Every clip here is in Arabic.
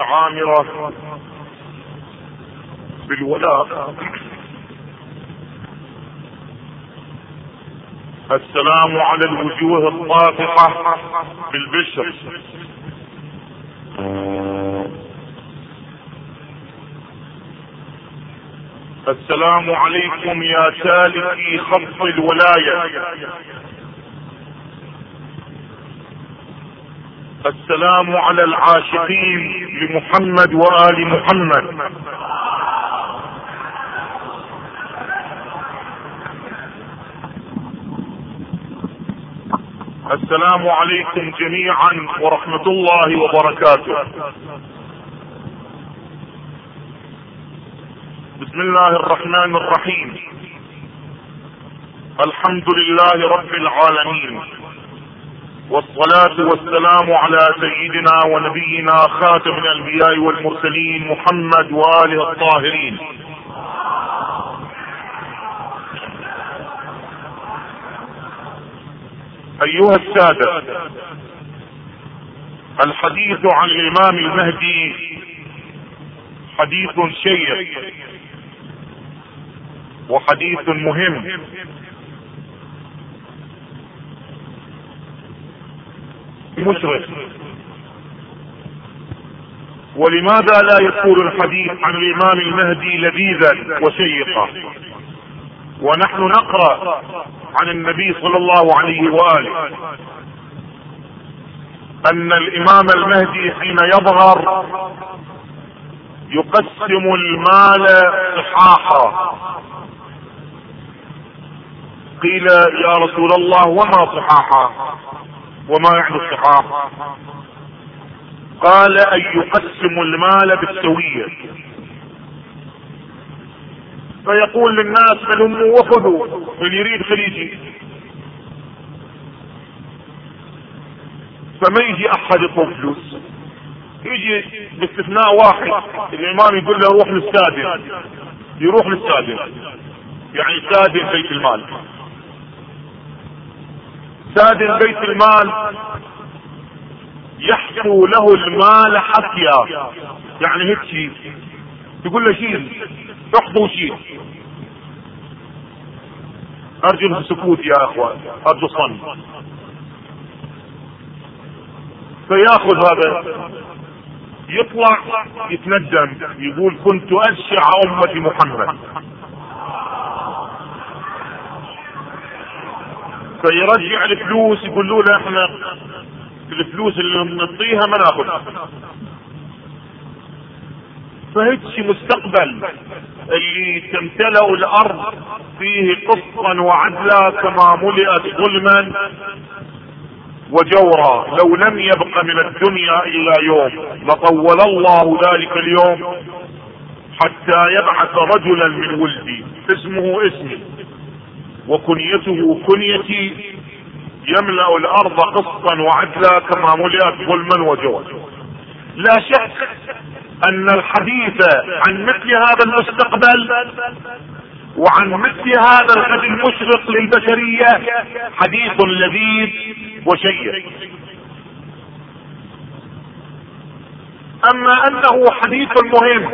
عامرة بالولاء. السلام على الوجوه الطافحة بالبشر. السلام عليكم يا سالكي خط الولاية. السلام على العاشقين لمحمد وآل محمد. السلام عليكم جميعا ورحمة الله وبركاته. بسم الله الرحمن الرحيم. الحمد لله رب العالمين. والصلاة والسلام على سيدنا ونبينا خاتم الأنبياء والمرسلين محمد وآله الطاهرين. أيها السادة الحديث عن الإمام المهدي حديث شيق وحديث مهم. مشرف. ولماذا لا يكون الحديث عن الإمام المهدي لذيذا وشيقا؟ ونحن نقرأ عن النبي صلى الله عليه وآله أن الإمام المهدي حين يظهر يقسم المال صحاحا قيل يا رسول الله وما صحاحا؟ وما يعني الصحاح قال أن يقسم المال بالسوية. فيقول للناس هلموا وخذوا من يريد خليجي. فما يجي أحد يطلب فلوس؟ يجي باستثناء واحد الإمام يقول له روح للسادن يروح للسادن يعني سادن بيت المال. سادن بيت المال يحكو له المال حكيا يعني هيك شيء يقول له شيل احضوا شيل. أرجو السكوت يا أخوان أرجو الصمت فيأخذ هذا يطلع يتندم يقول كنت اشع أمة محمد. فيرجع الفلوس يقولوا له إحنا الفلوس اللي بنعطيها ما ناخذها فهيك مستقبل اللي تمتلأ الأرض فيه قسطا وعدلا كما ملئت ظلما وجورا. لو لم يبق من الدنيا إلا يوم. لطول الله ذلك اليوم حتى يبعث رجلا من ولدي. اسمه اسمي. وكنيته كنيتي يملأ الأرض قسطا وعدلا كما ملئت ظلما وجورا لا شك أن الحديث عن مثل هذا المستقبل وعن مثل هذا الغد المشرق للبشرية حديث لذيذ وشيق. أما أنه حديث مهم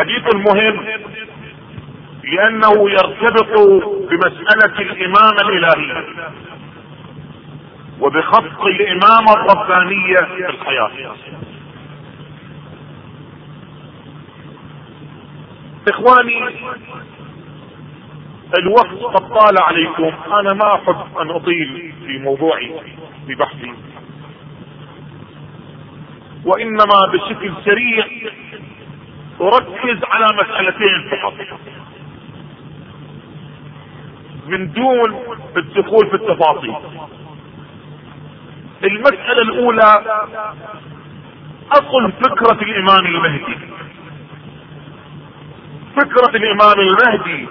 حديث مهم لأنه يرتبط بمسألة الامامة الالهية وبخط الامامة الربانية في الحياة. إخواني الوقت قد طال عليكم. أنا ما أحب أن أطيل في موضوعي في بحثي. وإنما بشكل سريع أركز على مسألتين فقط. من دون الدخول في التفاصيل. المسألة الأولى اصل فكرة الإمام المهدي. فكرة الإمام المهدي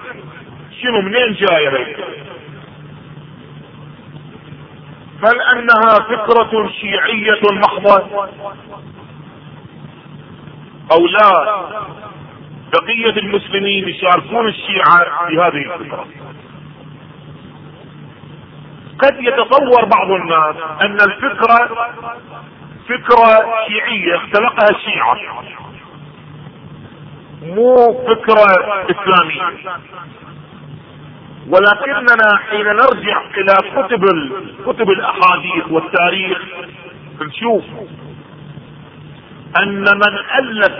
شنو منين جاية هل أنها فكرة شيعية محضة؟ أو لا؟ بقية المسلمين يشاركون الشيعة في هذه الفكرة. قد يتصور بعض الناس أن الفكرة فكرة شيعية اختلقها الشيعة. مو فكرة إسلامية. ولكننا حين نرجع إلى كتب كتب الأحاديث والتاريخ نشوف أن من ألف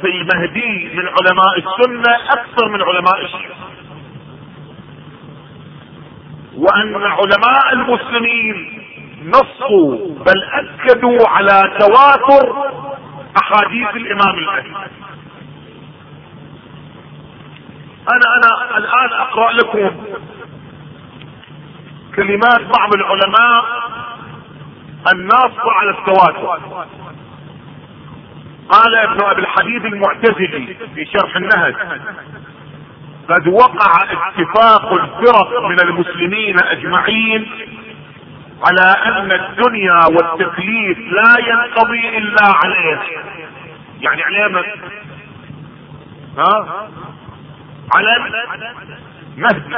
في المهدي من علماء السنة أكثر من علماء الشيعة. وأن علماء المسلمين نصوا بل أكدوا على تواتر أحاديث الإمام المهدي أنا أنا الآن أقرأ لكم كلمات بعض العلماء الناصة على التواتر. قال ابن أبي الحديد المعتزلي في شرح النهج قد وقع اتفاق الفرق من المسلمين أجمعين على أن الدنيا والتكليف لا ينقضي إلا عليه. يعني عليه ها؟ على مهدي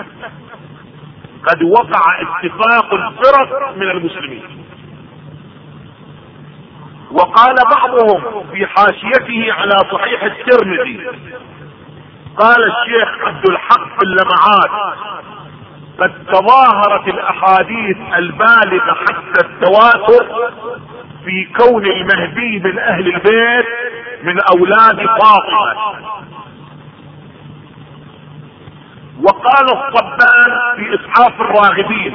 قد وقع اتفاق الفرق من المسلمين. وقال بعضهم في حاشيته على صحيح الترمذي قال الشيخ عبد الحق في اللمعات قد تظاهرت الأحاديث البالغة حتى التواتر في كون المهدي من أهل البيت من أولاد فاطمة. وقال الصبان في اسعاف الراغبين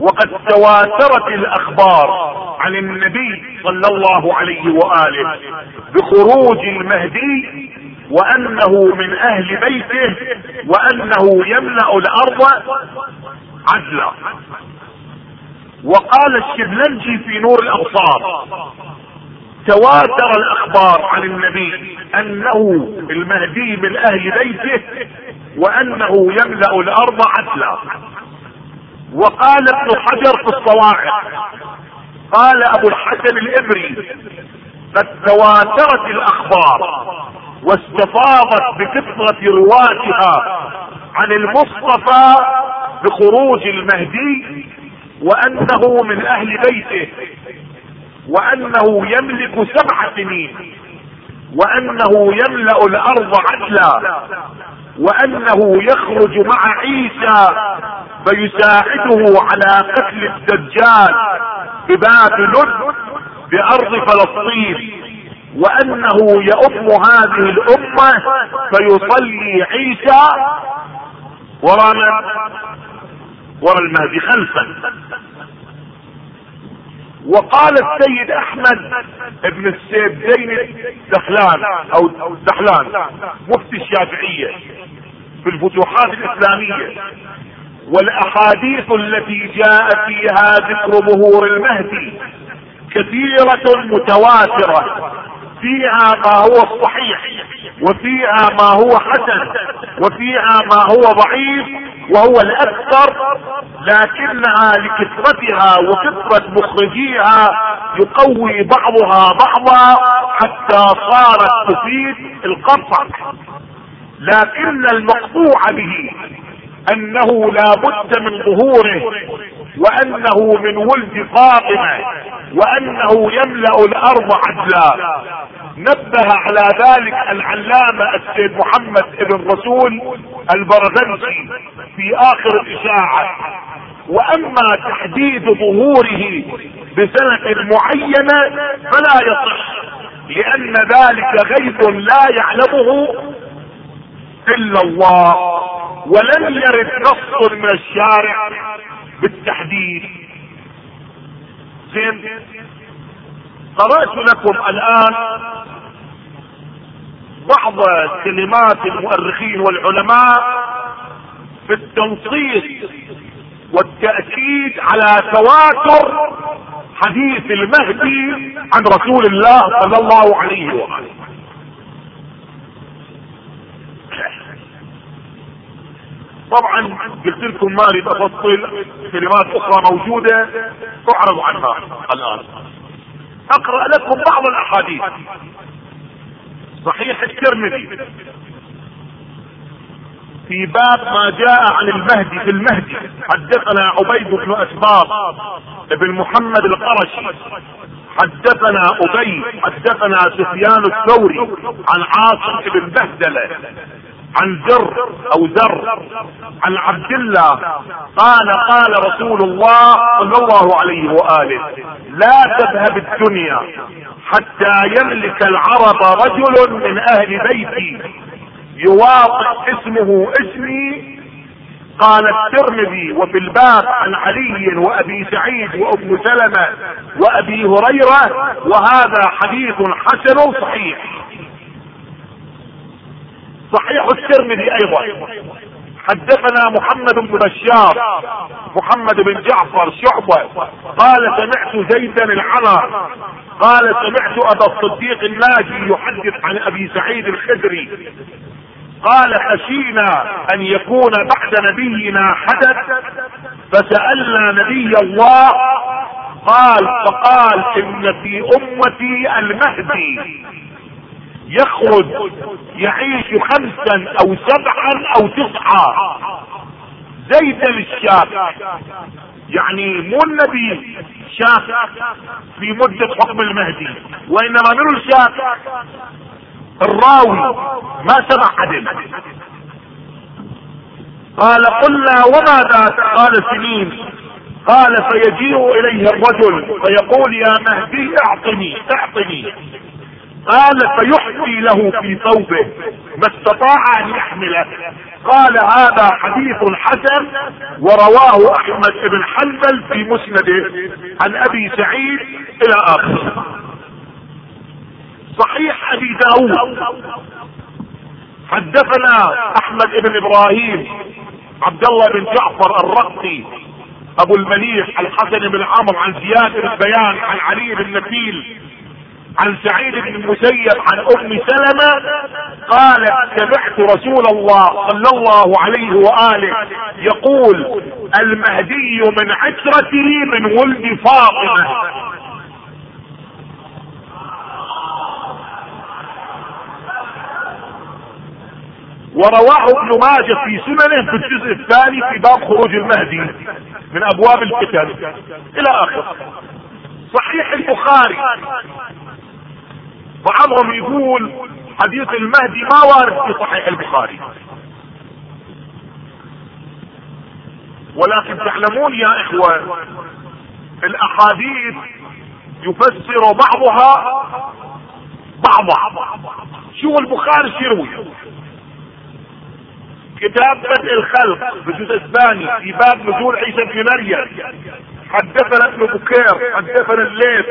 وقد تواترت الأخبار عن النبي صلى الله عليه وآله بخروج المهدي وأنه من أهل بيته وأنه يملأ الأرض عدلا. وقال الشبلنجي في نور الأبصار. تواتر الأخبار عن النبي أنه المهدي من أهل بيته وأنه يملأ الأرض عدلا. وقال ابن حجر في الصواعق قال أبو الحسن الإبري قد تواترت الأخبار واستفاضت بكثرة رواتها عن المصطفى بخروج المهدي وأنه من أهل بيته وأنه يملك سبع سنين وأنه يملأ الأرض عدلا وأنه يخرج مع عيسى فيساعده على قتل الدجال ببابل بأرض فلسطين. وأنه يؤم هذه الأمة فيصلي عيسى وراء وراء المهدي خلفا. وقال السيد أحمد ابن السيبدين دخلان أو دخلان مفتي الشافعية في الفتوحات الإسلامية. والأحاديث التي جاء فيها ذكر ظهور المهدي كثيرة متواترة. فيها ما هو الصحيح وفيها ما هو حسن وفيها ما هو ضعيف وهو الأكثر لكنها لكثرتها وكثرة مخرجيها يقوي بعضها بعضا حتى صارت تفيد القطع. لكن المقطوع به أنه لا بد من ظهوره وأنه من ولد فاطمة وأنه يملأ الأرض عدلا. نبه على ذلك العلامة السيد محمد بن رسول البرغنسي في آخر الإشاعة. وأما تحديد ظهوره بسنه معينه فلا يصح لأن ذلك غيب لا يعلمه إلا الله ولم يرد نص من الشارع. بالتحديد. زين. قرأت لكم الآن بعض كلمات المؤرخين والعلماء في التنصيص والتأكيد على تواتر حديث المهدي عن رسول الله صلى الله عليه وآله. طبعا قلت لكم ما أريد أفصل كلمات أخرى موجودة تعرض عنها الآن. أقرأ لكم بعض الأحاديث. صحيح الترمذي. في باب ما جاء عن المهدي في المهدي. حدثنا عبيد بن أسباب ابن محمد القرشي. حدثنا أبي حدثنا سفيان الثوري عن عاصم بن بهدلة. عن زر أو زر. عن عبد الله. قال قال رسول الله صلى الله عليه وآله لا تذهب الدنيا حتى يملك العرب رجل من أهل بيتي. يواطئ اسمه اسمي. قال الترمذي وفي الباب عن علي وأبي سعيد وابن سلمة وأبي هريرة وهذا حديث حسن صحيح. صحيح الترمذي أيضا. حدثنا محمد بن بشار محمد بن جعفر شعبة. قال سمعت زيدا العنى قال سمعت أبا الصديق الناجي يحدث عن أبي سعيد الخدري. قال خشينا أن يكون بعد نبينا حدث فسألنا نبي الله. قال فقال إن في أمتي المهدي. يخرج يعيش خمسا أو سبعا أو تسعة زيد الشاب يعني مو النبي شاف في مدة حكم المهدي وإنما منو الشاف الراوي ما سمع عدل قال قلنا وما ذات قال سنين. قال فيجيء إليه الرجل فيقول يا مهدي أعطني أعطني. قال فيحكي له في ثوبه ما استطاع أن يحمله. قال هذا حديث حسن ورواه أحمد بن حنبل في مسنده عن أبي سعيد إلى آخره. صحيح أبي داود. حدثنا أحمد بن إبراهيم عبد الله بن جعفر الرقي أبو المليح الحسن بن عمرو عن زياد بن بيان عن علي بن نفيل عن سعيد بن المسيب عن أم سلمة قال سمعت رسول الله صلى الله عليه وآله يقول المهدي من عشرتي من ولد فاطمة. ورواه ابن ماجه في سننه في الجزء الثاني في باب خروج المهدي من أبواب الفتن إلى آخره. صحيح البخاري بعضهم يقول حديث المهدي ما وارد في صحيح البخاري. ولكن تعلمون يا إخوة الأحاديث يفسر بعضها بعضا. شو البخاري يروي. كتاب بدء الخلق بالجزء الثاني في باب نزول عيسى بن مريم. حدثنا ابن بكير حدثنا الليث.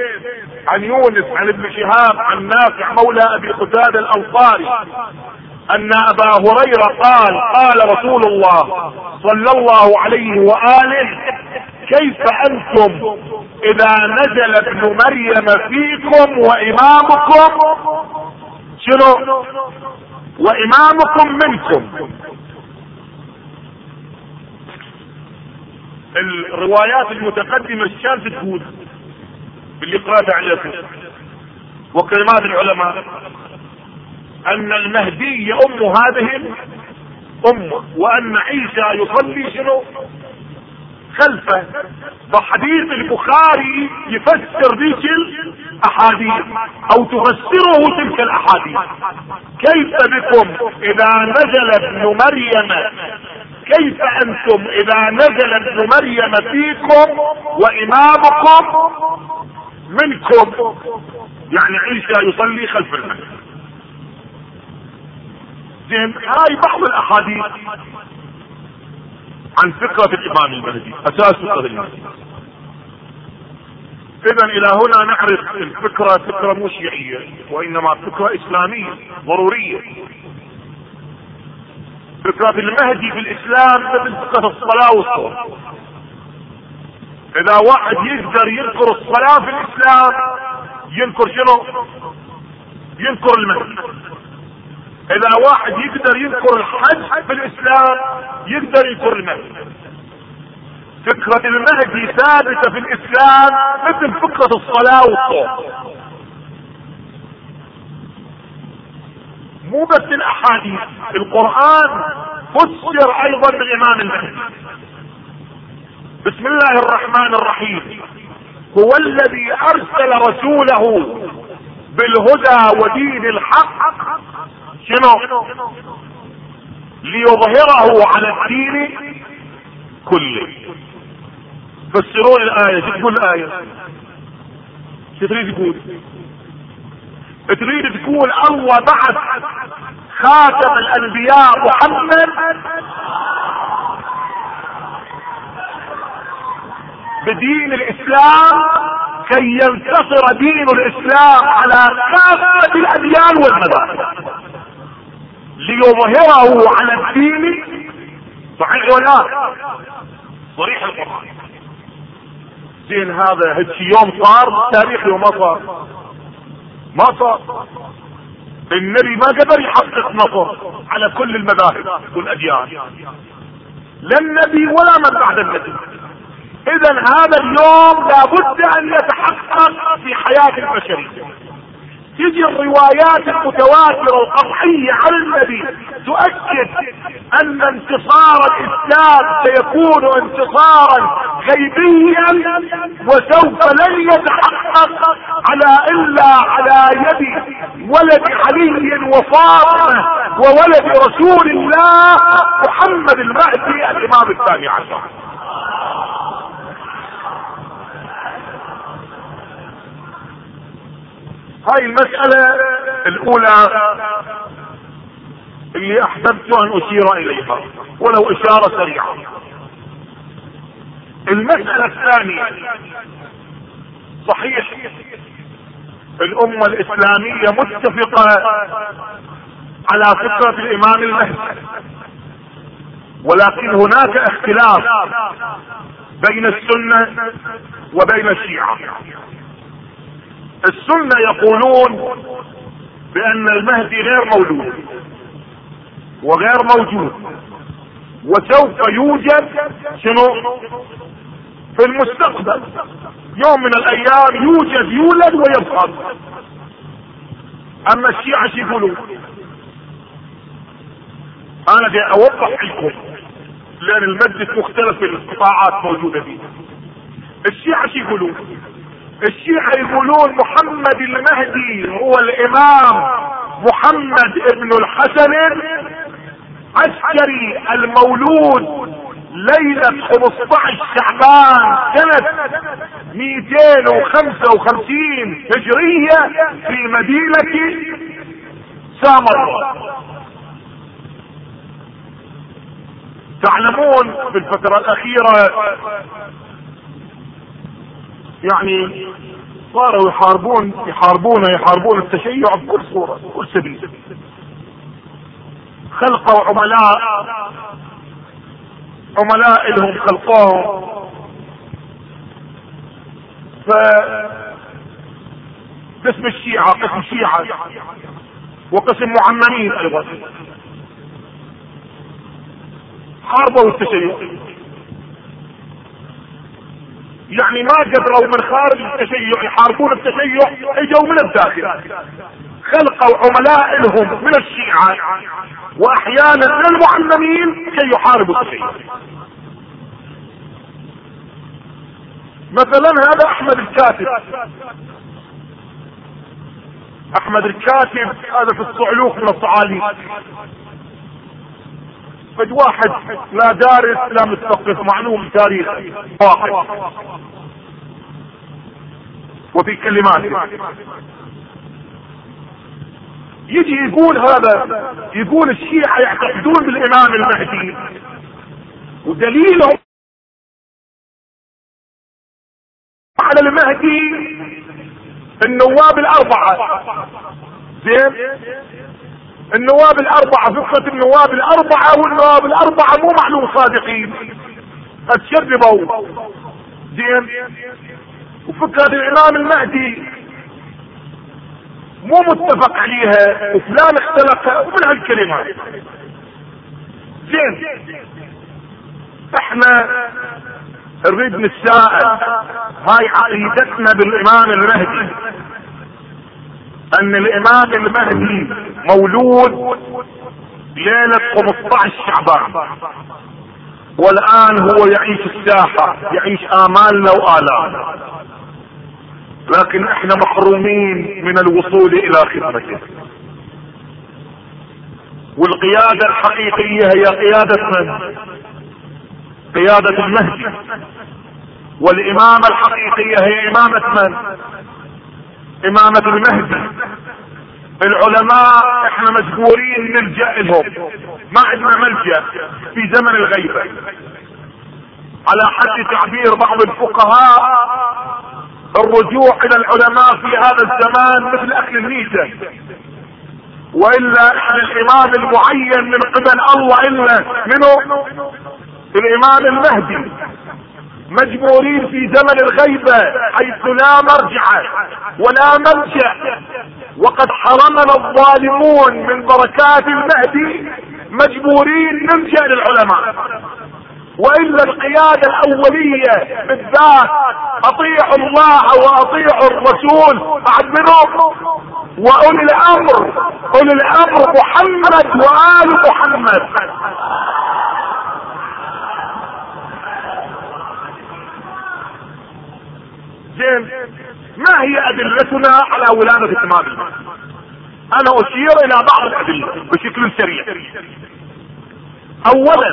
عن يونس عن ابن شهاب عن نافع مولى أبي قتادة الأنصاري أن أبا هريرة قال قال رسول الله صلى الله عليه وآله كيف أنتم إذا نزل ابن مريم فيكم وإمامكم؟ شنو؟ وإمامكم منكم. الروايات المتقدمة كانت تقول باللي قرأت عليكم وكلمات العلماء أن المهدي يؤم هذه الامة وأن عيسى يصلي شنو؟ خلفه. فحديث البخاري يفسر ذيك الأحاديث أو تفسره تلك الأحاديث. كيف بكم إذا نزل ابن مريم؟ كيف أنتم إذا نزل ابن مريم فيكم وإمامكم منكم يعني عيسى يصلي خلف المسجد زين هاي بعض الأحاديث عن فكرة الإمام المهدي أساس فكرة المهدي اذا إلى هنا نعرف الفكرة فكرة مو شيعية وإنما فكرة إسلامية ضرورية. فكرة المهدي في الإسلام مثل فكرة الصلاة والصوم. إذا واحد يقدر يذكر الصلاة في الإسلام ينكر شنو؟ ينكر المهدي إذا واحد يقدر يذكر الحج في الإسلام يقدر يذكر المهدي فكرة المهدي ثابتة في الإسلام مثل فكرة الصلاة والصوم. مو بس الأحاديث القرآن فسر أيضا بالامام المهدي. بسم الله الرحمن الرحيم. هو الذي أرسل رسوله بالهدى ودين الحق. شنو؟ ليظهره على الدين كله. فسرون الآية. شو تقول الآية؟ شو تريد تقول؟ تريد تقول الله بعث خاتم الأنبياء محمد بدين الإسلام كي ينتصر دين الإسلام على كافة الأديان والمذاهب. ليظهره على الدين صحيح ولا صريح القرآن. زين هذا هالشي يوم صار تاريخي وما صار. ما صار. النبي ما قدر يحقق نصر على كل المذاهب والأديان. لا النبي ولا من بعد النبي. اذا هذا اليوم لابد أن يتحقق في حياة البشرية. تجي الروايات المتواترة القطعية عن النبي تؤكد أن انتصار الإسلام سيكون انتصارا غيبيا وسوف لن يتحقق على إلا على يد ولد علي وفاطمة وولد رسول الله محمد المهدي الإمام الثاني عشر. هاي المسألة الأولى اللي أحببت أن أشير إليها ولو إشارة سريعة. المسألة الثانية صحيح الأمة الإسلامية متفقة على فكرة الإمام المهدي ولكن هناك اختلاف بين السنة وبين الشيعة. السنة يقولون بأن المهدي غير مولود وغير موجود. وسوف يوجد شنو؟ في المستقبل. يوم من الأيام يوجد يولد ويبقى. أما الشيعة شو يقولون؟ أنا بدي أوضح لكم لأن المجلس مختلف القطاعات موجودة فيه. الشيعة شو يقولون؟ الشيعة يقولون محمد المهدي هو الإمام محمد ابن الحسن عسكري المولود ليلة 15 شعبان سنة 255 هجرية في مدينة سامر تعلمون في الفترة الأخيرة يعني صاروا يحاربون يحاربون يحاربون التشيع بكل صورة بكل سبيل. خلقوا عملاء. عملاء لهم خلقوهم ف قسم الشيعة قسم شيعة وقسم معممين أيضا. حاربوا التشيع. يعني ما قدروا من خارج التشيع يحاربون التشيع إجوا من الداخل. خلقوا عملاء لهم من الشيعة وأحيانا من المعلمين كي يحاربوا التشيع. مثلا هذا أحمد الكاتب. أحمد الكاتب هذا في الصعلوك من الصعاليك فد واحد لا دارس لا مثقف معلوم تاريخ واحد. وفي كلماته يجي يقول هذا يقول الشيعة يعتقدون بالإمام المهدي. ودليلهم على المهدي النواب الأربعة. زين؟ النواب الأربعة فقة النواب الأربعة والنواب الأربعة مو معلوم صادقين. اتشربوا. زين. وفكرة الإمام المهدي. مو متفق عليها. وفلان اختلف ومن هالكلمات زين. إحنا نريد نتساءل. هاي عقيدتنا بالإمام المهدي. أن الإمام المهدي مولود ليلة 15 شعبان. والآن هو يعيش الساحة يعيش آمالنا والامنا لكن إحنا محرومين من الوصول إلى خدمته. والقيادة الحقيقية هي قيادة من؟ قيادة المهدي. والإمامة الحقيقية هي إمامة من؟ إمامة المهدي. العلماء إحنا مجبورين نلجأ لهم. ما عندنا ملجأ في زمن الغيبة. على حد تعبير بعض الفقهاء الرجوع إلى العلماء في هذا الزمان مثل أكل الميتة. وإلا إحنا الإمام المعين من قبل الله إلا منه؟ الإمام المهدي. مجبورين في زمن الغيبة حيث لا مرجع ولا ملجأ وقد حرمنا الظالمون من بركات المهدي مجبورين نلجأ للعلماء. وإلا القيادة الأولية بالذات أطيعوا الله وأطيعوا الرسول بعد وأولي الأمر أولي الأمر محمد وآل محمد. زين. ما هي أدلتنا على ولادة امام المهدي أنا أشير إلى بعض الأدلة بشكل سريع. اولا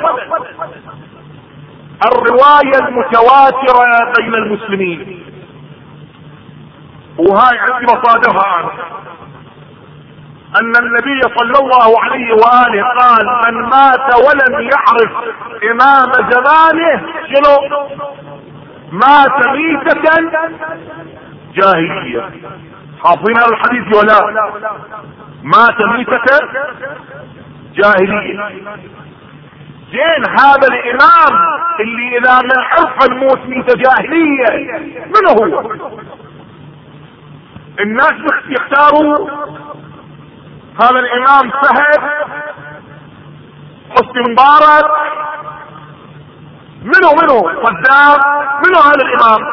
الرواية المتواترة بين المسلمين. وهاي عندي مصادرها أنا. أن النبي صلى الله عليه وآله قال من مات ولم يعرف إمام زمانه شنو؟ مات ميتة جاهلية. حافظين هذا الحديث ولا؟ مات ميتة جاهلية. زين هذا الإمام اللي إذا ما عرف الموت ميتة جاهلية. من هو؟ الناس يختاروا هذا الإمام فهد حسني مبارك منو منو صدام منو هذا الإمام.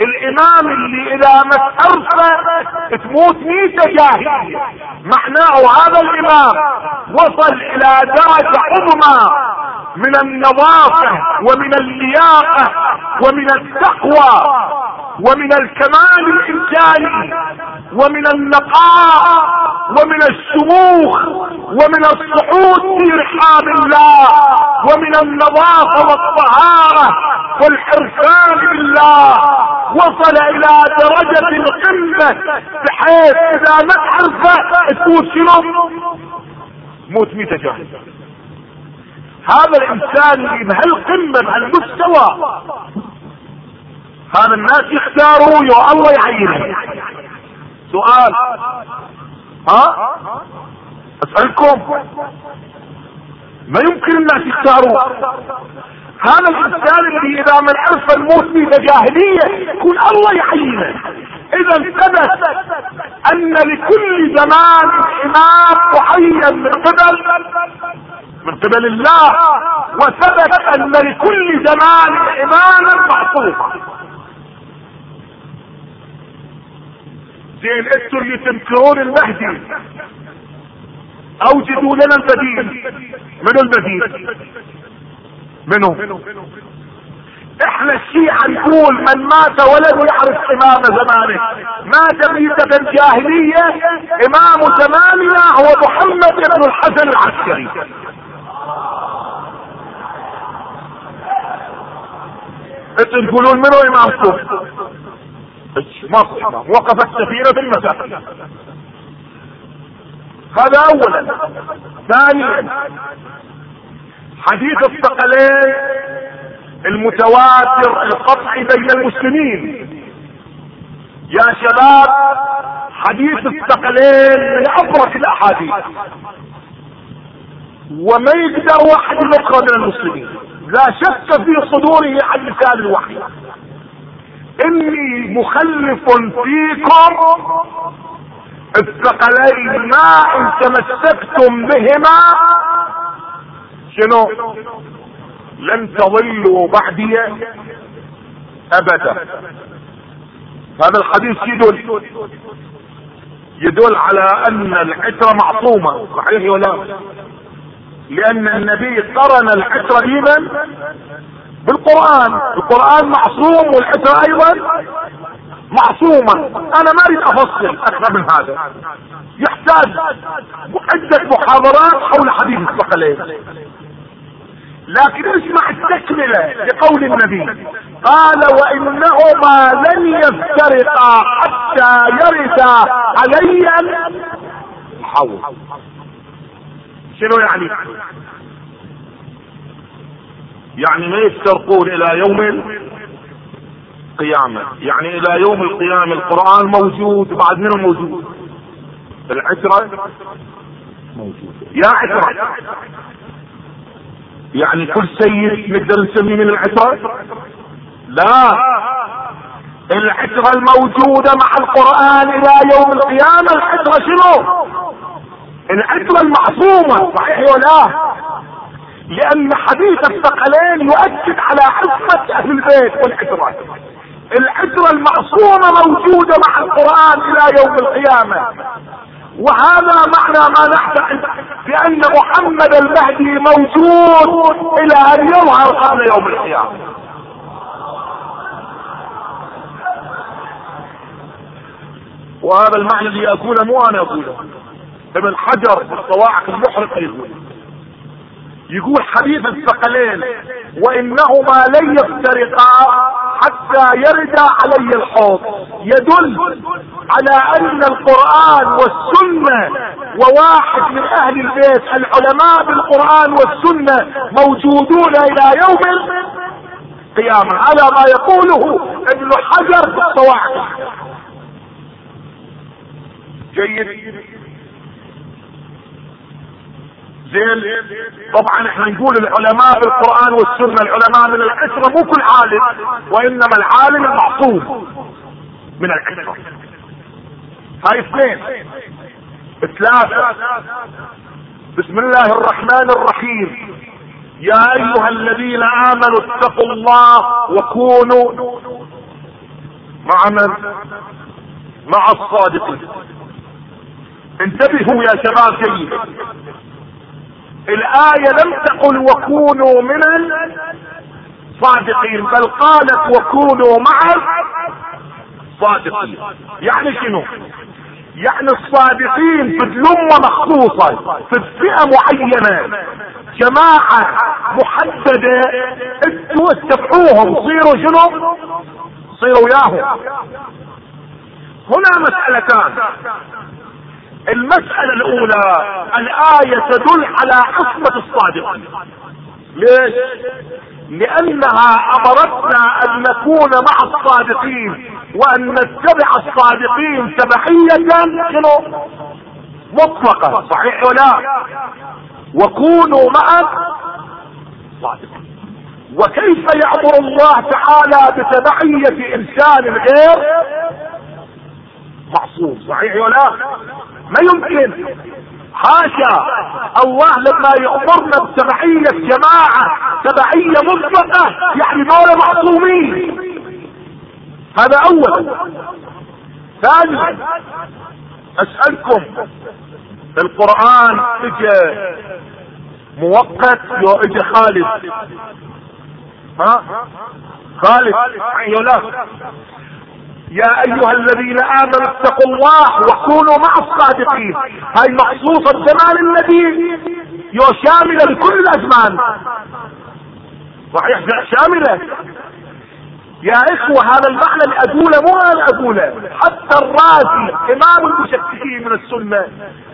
الإمام اللي إذا ما تعرفه تموت ميتة جاهلية. معناه هذا الإمام وصل إلى درجة عظمى من النظافة ومن اللياقة ومن التقوى ومن الكمال الإنساني. ومن النقاء ومن الشموخ ومن الصعود في رحاب الله ومن النظافة والطهارة والحرفان بالله. وصل إلى درجة القمة بحيث إذا ما تعرفه تموت شنو؟ موت ميتة جاهز هذا الإنسان اللي بهالقمة بهالمستوى. هذا الناس يختاروا يا الله يعينه سؤال. ها؟ أسألكم. ما يمكن الناس يختاروا؟ هذا الإنسان اللي إذا من عرف الموت في جاهلية يكون الله يعينه. إذا ثبت أن لكل زمان امام معين من قبل من قبل الله وثبت أن لكل زمان اماما معصوما زين أنتوا اللي تنكرون المهدي. اوجدوا لنا البديل. من البديل؟ منه إحنا الشيعة نقول من مات ولم يعرف إمام زمانه. مات ميتة الجاهلية إمام زماننا هو محمد بن الحسن العسكري. أنتوا تقولون منو امامكم ماكو امام وقفت سفينة في المساء هذا اولا. ثانيا حديث الثقلين المتواتر القطعي بين المسلمين. يا شباب حديث الثقلين من ابرك الأحاديث. وما يقدر واحد ينقر من المسلمين. لا شك في صدوره عن لسان الوحي. إني مخلف فيكم الثقلين ما إن تمسكتم بهما. شنو؟ لن تضلوا بعدي أبدا. هذا الحديث يدل يدل على أن العترة معصومة صحيح ولا لأن النبي قرن العترة أيضا بالقرآن. القرآن معصوم والعترة أيضا معصومة. أنا ما أريد أفصل أكثر من هذا. يحتاج عدة محاضرات حول حديث الثقلين لكن اسمع التكملة لقول النبي. قال وإنهما لن يفترقا حتى يرثا علي الحوض. شنو يعني؟ يعني ما يفترقون إلى يوم القيامة. يعني إلى يوم القيامة القرآن موجود بعد منه موجود. العترة موجود. يا عترة يعني كل سيد نقدر نسميه من العترة لا. العترة الموجودة مع القرآن إلى يوم القيامة العترة شنو؟ العترة المعصومة صحيح ولا؟ لأن حديث الثقلين يؤكد على عصمة أهل البيت والعترة العترة المعصومة موجودة مع القرآن إلى يوم القيامة. وهذا معنى ما نعتقد بأن محمد المهدي موجود إلى أن يظهر قبل يوم القيامة. وهذا المعنى اللي اقوله مو أنا اقوله ابن حجر في الصواعق المحرقة يقول. يقول حديث الثقلين وإنهما لن يفترقا حتى يرد علي الحوض. يدل على أن القرآن والسنة وواحد من أهل البيت العلماء بالقرآن والسنة موجودون إلى يوم القيامة. على ما يقوله ابن حجر الصواعق جيد. زين. طبعا إحنا نقول العلماء بالقرآن والسنة العلماء من العشرة مو كل عالم وإنما العالم المعصوم من العشرة هاي اثنين. ثلاثة. بسم الله الرحمن الرحيم. يا أيها الذين آمنوا اتقوا الله وكونوا مع من مع الصادقين. انتبهوا يا شباب جيد. الآية لم تقل وكونوا من الصادقين بل قالت وكونوا مع الصادقين. يعني شنو؟ يعني الصادقين في الأمة مخصوصة في فئة معينة جماعة محددة أنتوا اتبعوهم صيروا شنو؟ صيروا وياهم. هنا مسألتان. المسألة الأولى الآية تدل على عصمة الصادقين ليش؟ لأنها أمرتنا أن نكون مع الصادقين وأن نتبع الصادقين تبعية شنو؟ مطلقة صحيح ولا؟ وكونوا مع الصادقين وكيف يأمر الله تعالى بتبعية إنسان غير معصوم صحيح ولا؟ ما يمكن. حاشا الله لما يأمرنا بتبعية جماعة تبعية مطلقة يعني دولة معصومين. هذا أول. ثانيا أسألكم القرآن اجى مؤقت لو اجى خالد. ها؟ خالد لا يا أيها الذين آمنوا اتقوا الله وكونوا مع الصادقين. هاي مخصوصة الزمان الذي شاملة لكل الأزمان. صحيح شاملة. يا إخوة هذا المعنى اللي أقوله مو أنا أقوله. حتى الرازي إمام المشككين من السنة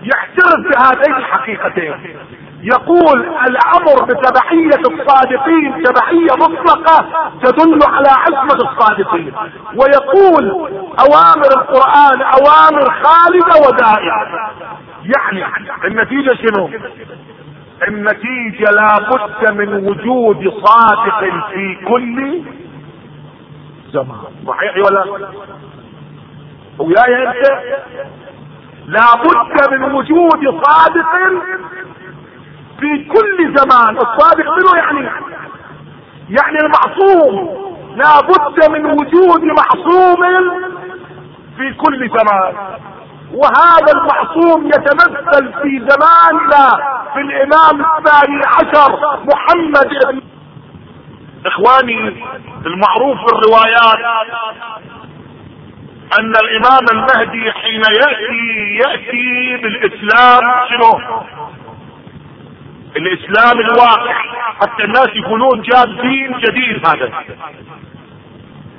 يعترف بهاتين الحقيقتين. يقول الأمر بتبعية الصادقين تبعية مطلقة تدل على عصمة الصادقين. ويقول أوامر القرآن أوامر خالدة ودائعة. يعني النتيجة شنو؟ النتيجة لابد من وجود صادق في كل زمان. صحيح ولا وياي أنت؟ لابد من وجود صادق في كل زمان. الصادق منه يعني؟ يعني المعصوم. لا بد من وجود معصوم في كل زمان. وهذا المعصوم يتمثل في زماننا في الإمام الثاني عشر محمد بن إخواني المعروف في الروايات أن الإمام المهدي حين يأتي يأتي بالإسلام شنو؟ الإسلام الواقع. حتى الناس يقولون جاب دين جديد هذا.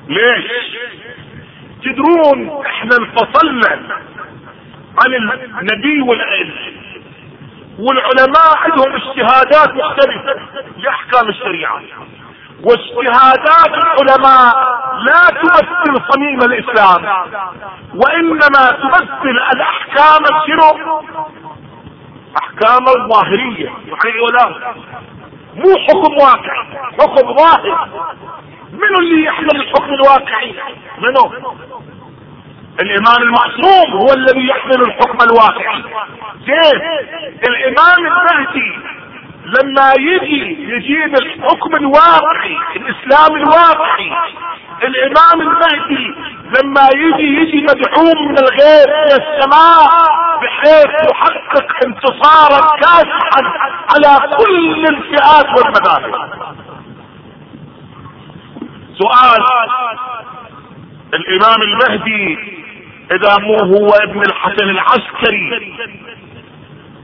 ليش؟ تدرون إحنا انفصلنا عن النبي والعلم. والعلماء عندهم اجتهادات مختلفة لاحكام الشريعة. واجتهادات العلماء لا تمثل صميم الإسلام وإنما تمثل الأحكام شنو احكام الظاهرية. صحيح ولا مو حكم واقع. حكم ظاهر. منو اللي يحمل الحكم الواقعي؟ منو؟ الإمام المعصوم هو الذي يحمل الحكم الواقعي. زين الإمام المهدي لما يجي يجيب الحكم الواقعي الإسلام الواقعي الإمام المهدي لما يجي يجي مدعوم من الغير من السماء بحيث يحقق انتصارا كاسحا على كل الفئات والمذاهب. سؤال. الإمام المهدي إذا مو هو ابن الحسن العسكري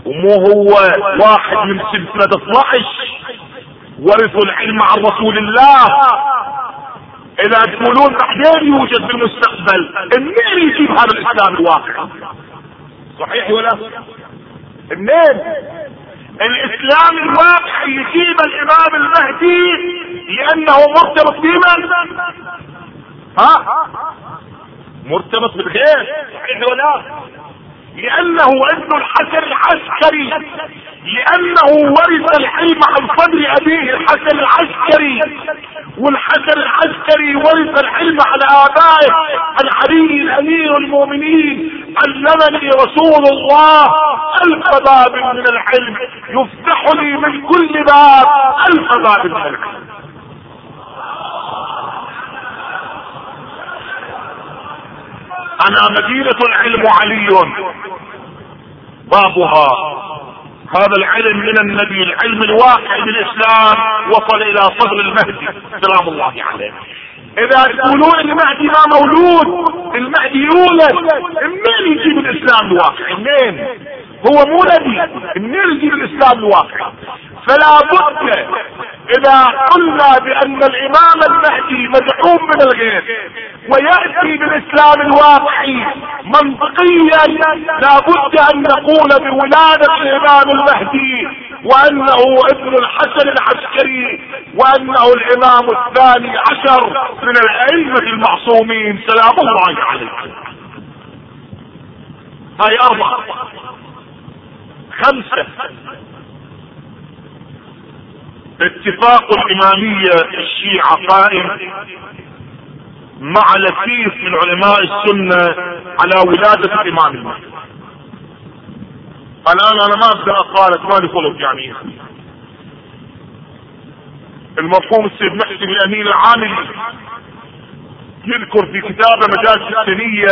ومو هو واحد من سلسلة 12 ورثوا العلم عن رسول الله إذا تقولون بعدين يوجد في المستقبل منين يجيب هذا الإسلام الواقع؟ صحيح ولا؟ منين؟ الإسلام الواقع يجيب الإمام المهدي لأنه مرتبط بمن؟ ها؟ مرتبط بالغير صحيح ولا؟ لأنه ابن الحسن العسكري لأنه ورث العلم عن صدر أبيه الحسن العسكري. والحسن العسكري ورث العلم على آبائه عن علي الأمير المؤمنين علمني رسول الله ألف باب من العلم يفتح لي من كل باب ألف باب من العلم. أنا مدينة العلم علي بابها هذا العلم من النبي العلم الواقع بالاسلام وصل إلى صدر المهدي سلام الله عليه. إذا تقولون المهدي ما مولود المهدي يولد منين يجيب الإسلام الواقع منين؟ هو مو نبي منين يجيب الإسلام الواقع فلا بد إذا قلنا بأن الإمام المهدي مدعوم من الغير ويأتي بالإسلام الواقعي منطقيا لا بد أن نقول بولادة الإمام المهدي وأنه ابن الحسن العسكري وأنه الإمام الثاني عشر من الأئمة المعصومين. سلام الله عليه هاي أربعة. خمسة. اتفاق الإمامية الشيعة قائم مع لفيف من علماء السنة على ولادة الإمام المهدي. الآن أنا ما أقدر اقالة مالي خلق يعني. المرحوم السيد محسن الأمين العاملي يذكر في كتابه مجالس السنية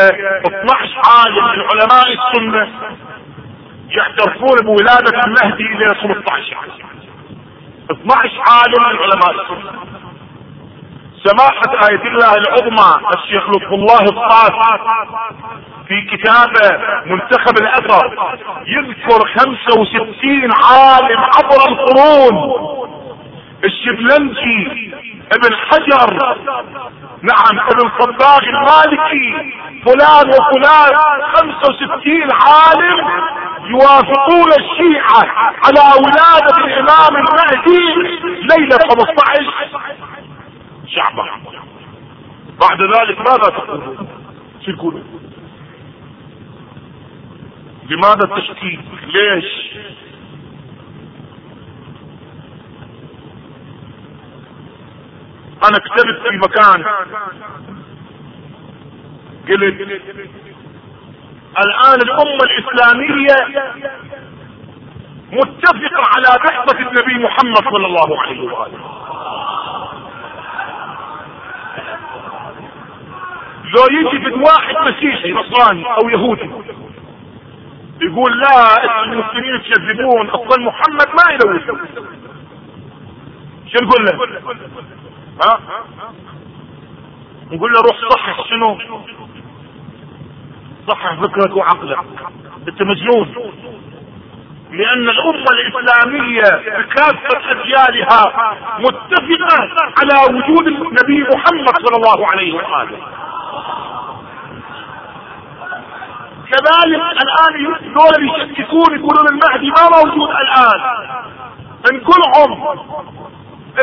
12 عالم من علماء السنة يعترفون بولادة المهدي إلى 15 12 عالم من علماء السنة. سماحة آية الله العظمى الشيخ لطف الله الصاف في كتابه منتخب الأثر يذكر 65 عالم عبر القرون. الشبلنجي ابن حجر. نعم ابن صباغ المالكي. فلان وفلان 65 عالم يوافقون الشيعة على ولادة الإمام المهدي ليلة 15 شعبا بعد ذلك ماذا تقولون؟ شو يقولون؟ لماذا التشكيك ليش؟ أنا كتبت في مكان. قلت الآن الأمة الإسلامية متفقة على بعثة النبي محمد صلى الله عليه وآله. لو يجي في واحد مسيحي نصراني أو يهودي يقول لا المسلمين يكذبون أصلا محمد ما يلوث. شو نقول له؟ ها؟ نقول له روح صحح شنو؟ صحح فكرك وعقلك. انت مجنون. لأن الأمة الإسلامية بكافة أجيالها متفقة على وجود النبي محمد صلى الله عليه وآله. كذلك الآن دول يشككون يقولون المهدي ما موجود الآن. نقولهم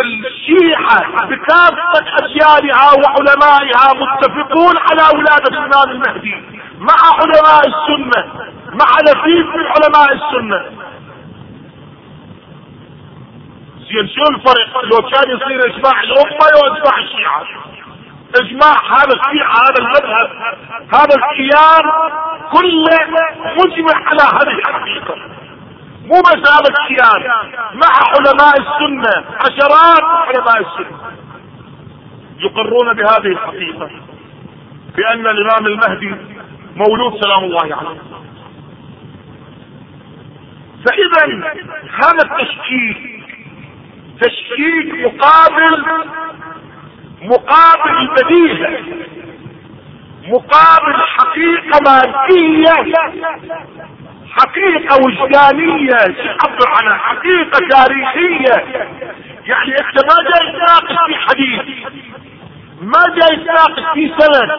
الشيعة بكافة أجيالها وعلمائها متفقون على ولادة الإمام المهدي مع علماء السنة مع لفيف من علماء السنة. زين شو الفرق؟ لو كان يصير إجماع الأمة أو إجماع الشيعة؟ إجماع هذا الشيعة هذا المذهب هذا الكيان كله مجمع على هذه الحقيقة. مو هذا الكيان مع علماء السنة عشرات علماء السنة. يقرون بهذه الحقيقة بأن الإمام المهدي مولود سلام الله عليه. فإذا هذا التشكيك تشكيك مقابل مقابل بديهة مقابل حقيقة مادية حقيقة وجدانية تعبر عنها حقيقة تاريخية. يعني انت ما جاي تناقش في حديث ما جاي تناقش في سند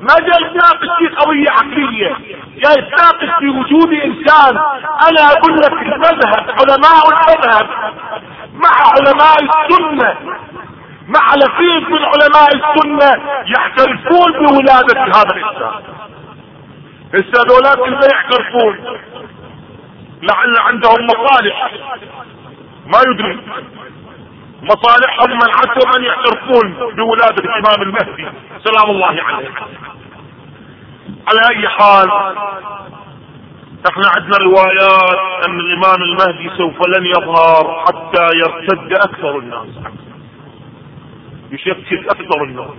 ما جاي تناقش في قضية عقلية. جاي تناقش في وجود إنسان. أنا أقول لك المذهب علماء المذهب مع علماء السنة مع لفيف من علماء السنة يعترفون بولادة هذا الإنسان. هسه هذولاك اللي يعترفون لعل عندهم مصالح. ما يدري. مصالحهم منعتهم أن يعترفون بولادة الإمام المهدي. سلام الله عليه. على أي حال إحنا عندنا روايات أن الإمام المهدي سوف لن يظهر حتى يرتد أكثر الناس. يشكك أكثر الناس.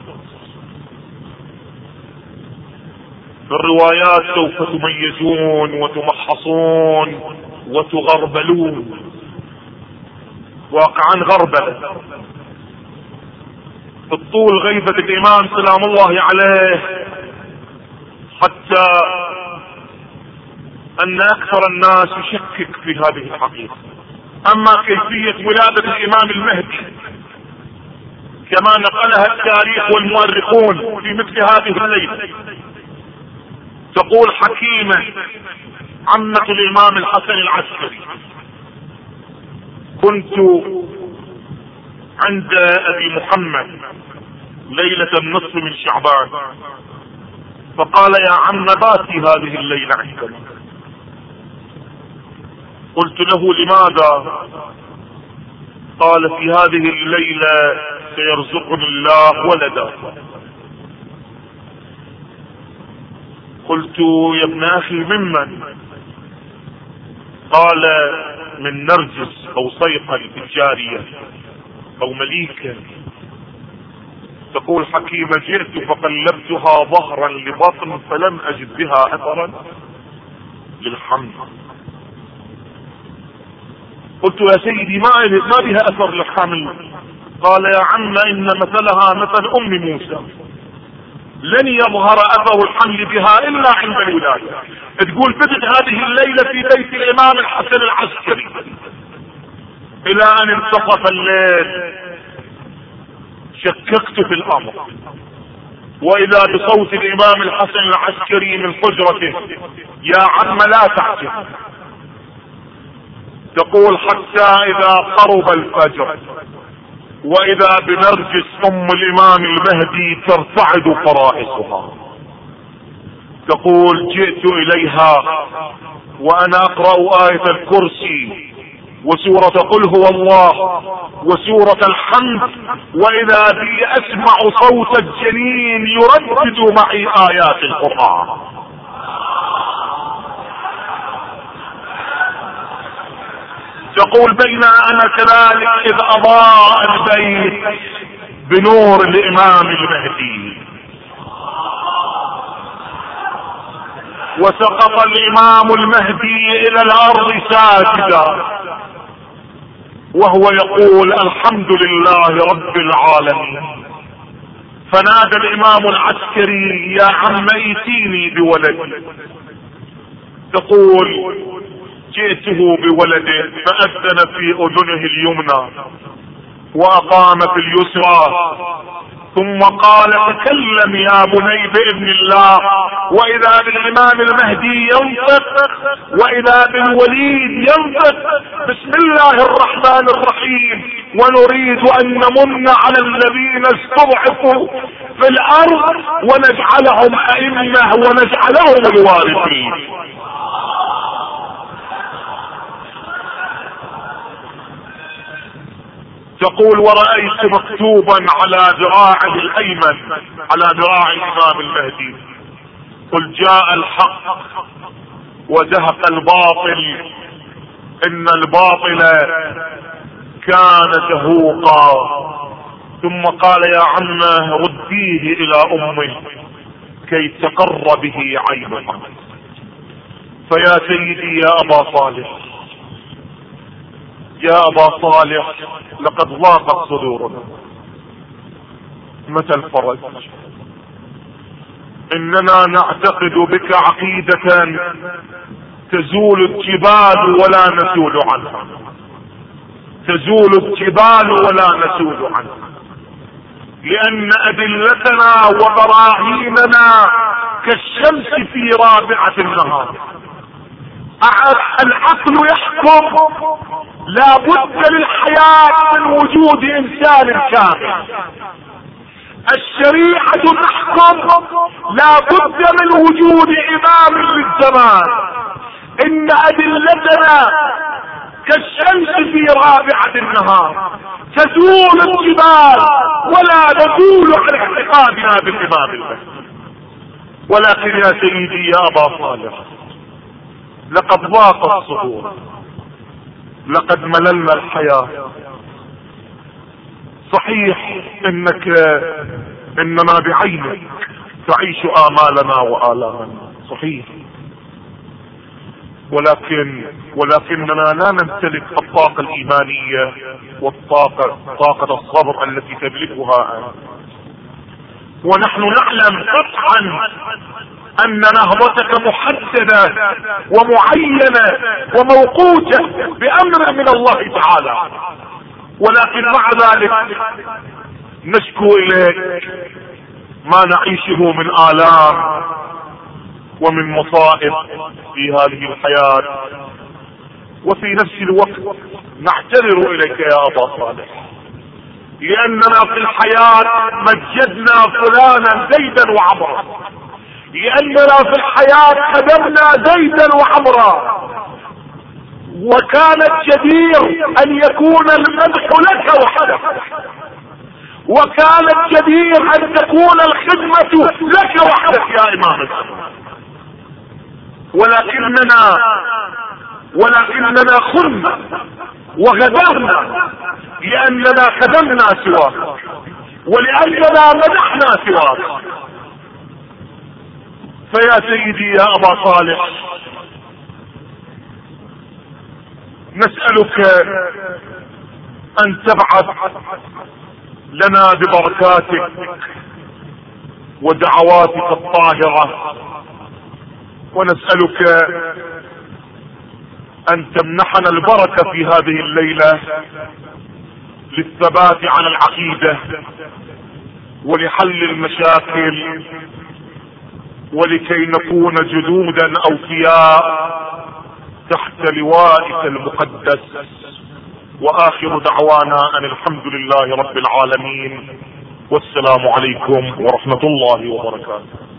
في الروايات سوف تميزون وتمحصون وتغربلون. واقعا غربلة. الطول غيبة الامام سلام الله عليه. حتى أن أكثر الناس يشكك في هذه الحقيقة. أما كيفية ولادة الإمام المهدي كما نقلها التاريخ والمؤرخون في مثل هذه الليلة. تقول حكيمة عمة الإمام الحسن العسكري. كنت عند أبي محمد ليلة النصف من شعبان. فقال يا عم باتي هذه الليلة عندنا. قلت له لماذا؟ قال في هذه الليلة سيرزقني الله ولدا. قلت يا ابن أخي ممن؟ قال من نرجس أو صيقل الجارية أو مليكة. تقول حكيمة جئت فقلبتها ظهرا لبطن فلم أجد بها أثرا للحمل قلت يا سيدي ما ما بها أثر للحمل قال يا عم إن مثلها مثل أم موسى. لن يظهر اثر الحمل بها إلا عند الولاده تقول بدت هذه الليلة في بيت الإمام الحسن العسكري. إلى أن انتصف الليل. شككت في الأمر. وإذا بصوت الإمام الحسن العسكري من حجرته يا عم لا تحزن تقول حتى إذا قرب الفجر. وإذا بنرجس ام الامام المهدي ترتعد فرائصها تقول جئت إليها وأنا أقرأ آية الكرسي وسورة قل هو الله وسورة الحمد وإذا بي أسمع صوت الجنين يردد معي آيات القرآن. تقول بين أنا كذلك إذ أضاء البيت بنور الإمام المهدي. وسقط الإمام المهدي إلى الأرض ساجدا. وهو يقول الحمد لله رب العالمين. فنادى الإمام العسكري يا عم ائتيني بولدي. تقول جئته بولده فأذن في أذنه اليمنى وأقام في اليسرى. ثم قال تكلم يا بني بإذن الله وإذا بالإمام المهدي ينطق وإذا بالوليد ينطق. بسم الله الرحمن الرحيم. ونريد أن نمن على الذين استضعفوا في الأرض ونجعلهم أئمة ونجعلهم الوارثين. تقول ورأيت مكتوبا على ذراعه الأيمن على ذراع الإمام المهدي. قل جاء الحق وزهق الباطل. إن الباطل كان زهوقا. ثم قال يا عمه رديه إلى أمه كي تقر به عينها فيا سيدي يا أبا صالح يا ابا صالح. لقد ضاقت صدورنا. متى الفرج؟ إننا نعتقد بك عقيدة تزول الجبال ولا نزول عنها. تزول الجبال ولا نزول عنها. لأن أدلتنا وبراهيننا كالشمس في رابعة النهار. العقل يحكم لا بد للحياة من وجود إنسان كامل. الشريعة تحكم لا بد من وجود إمام للزمان. إن أدلتنا كالشمس في رابعة النهار تزول الجبال ولا نزول عن اعتقادنا بالامام ولكن يا سيدي يا أبا صالح لقد ضاق الصدور لقد مللنا الحياة. صحيح إنك انما بعينك تعيش آمالنا وآلامنا. صحيح. ولكن ولكننا لا نمتلك الطاقة الإيمانية والطاقة طاقة الصبر التي تملكها أنت. ونحن نعلم قطعا ان نهضتك محددة ومعينة وموقوتة بأمر من الله تعالى. ولكن مع ذلك نشكو إليك ما نعيشه من آلام ومن مصائب في هذه الحياة. وفي نفس الوقت نعتذر إليك يا أبا صالح لأننا في الحياة مجدنا فلانا زيدا وعمرا. لأننا في الحياة خدمنا زيدا وعمرا. وكان الجدير أن يكون المدح لك وحدك. وكان الجدير أن تكون الخدمة لك وحدك يا امام ولكننا ولكننا خنا وغدرنا لأننا خدمنا سواك. ولأننا مدحنا سواك. فيا سيدي يا أبا صالح نسألك أن تبعث لنا ببركاتك ودعواتك الطاهرة ونسألك أن تمنحنا البركة في هذه الليلة للثبات على العقيدة ولحل المشاكل ولكي نكون جدودا اوفياء تحت لوائك المقدس. وآخر دعوانا أن الحمد لله رب العالمين. والسلام عليكم ورحمة الله وبركاته.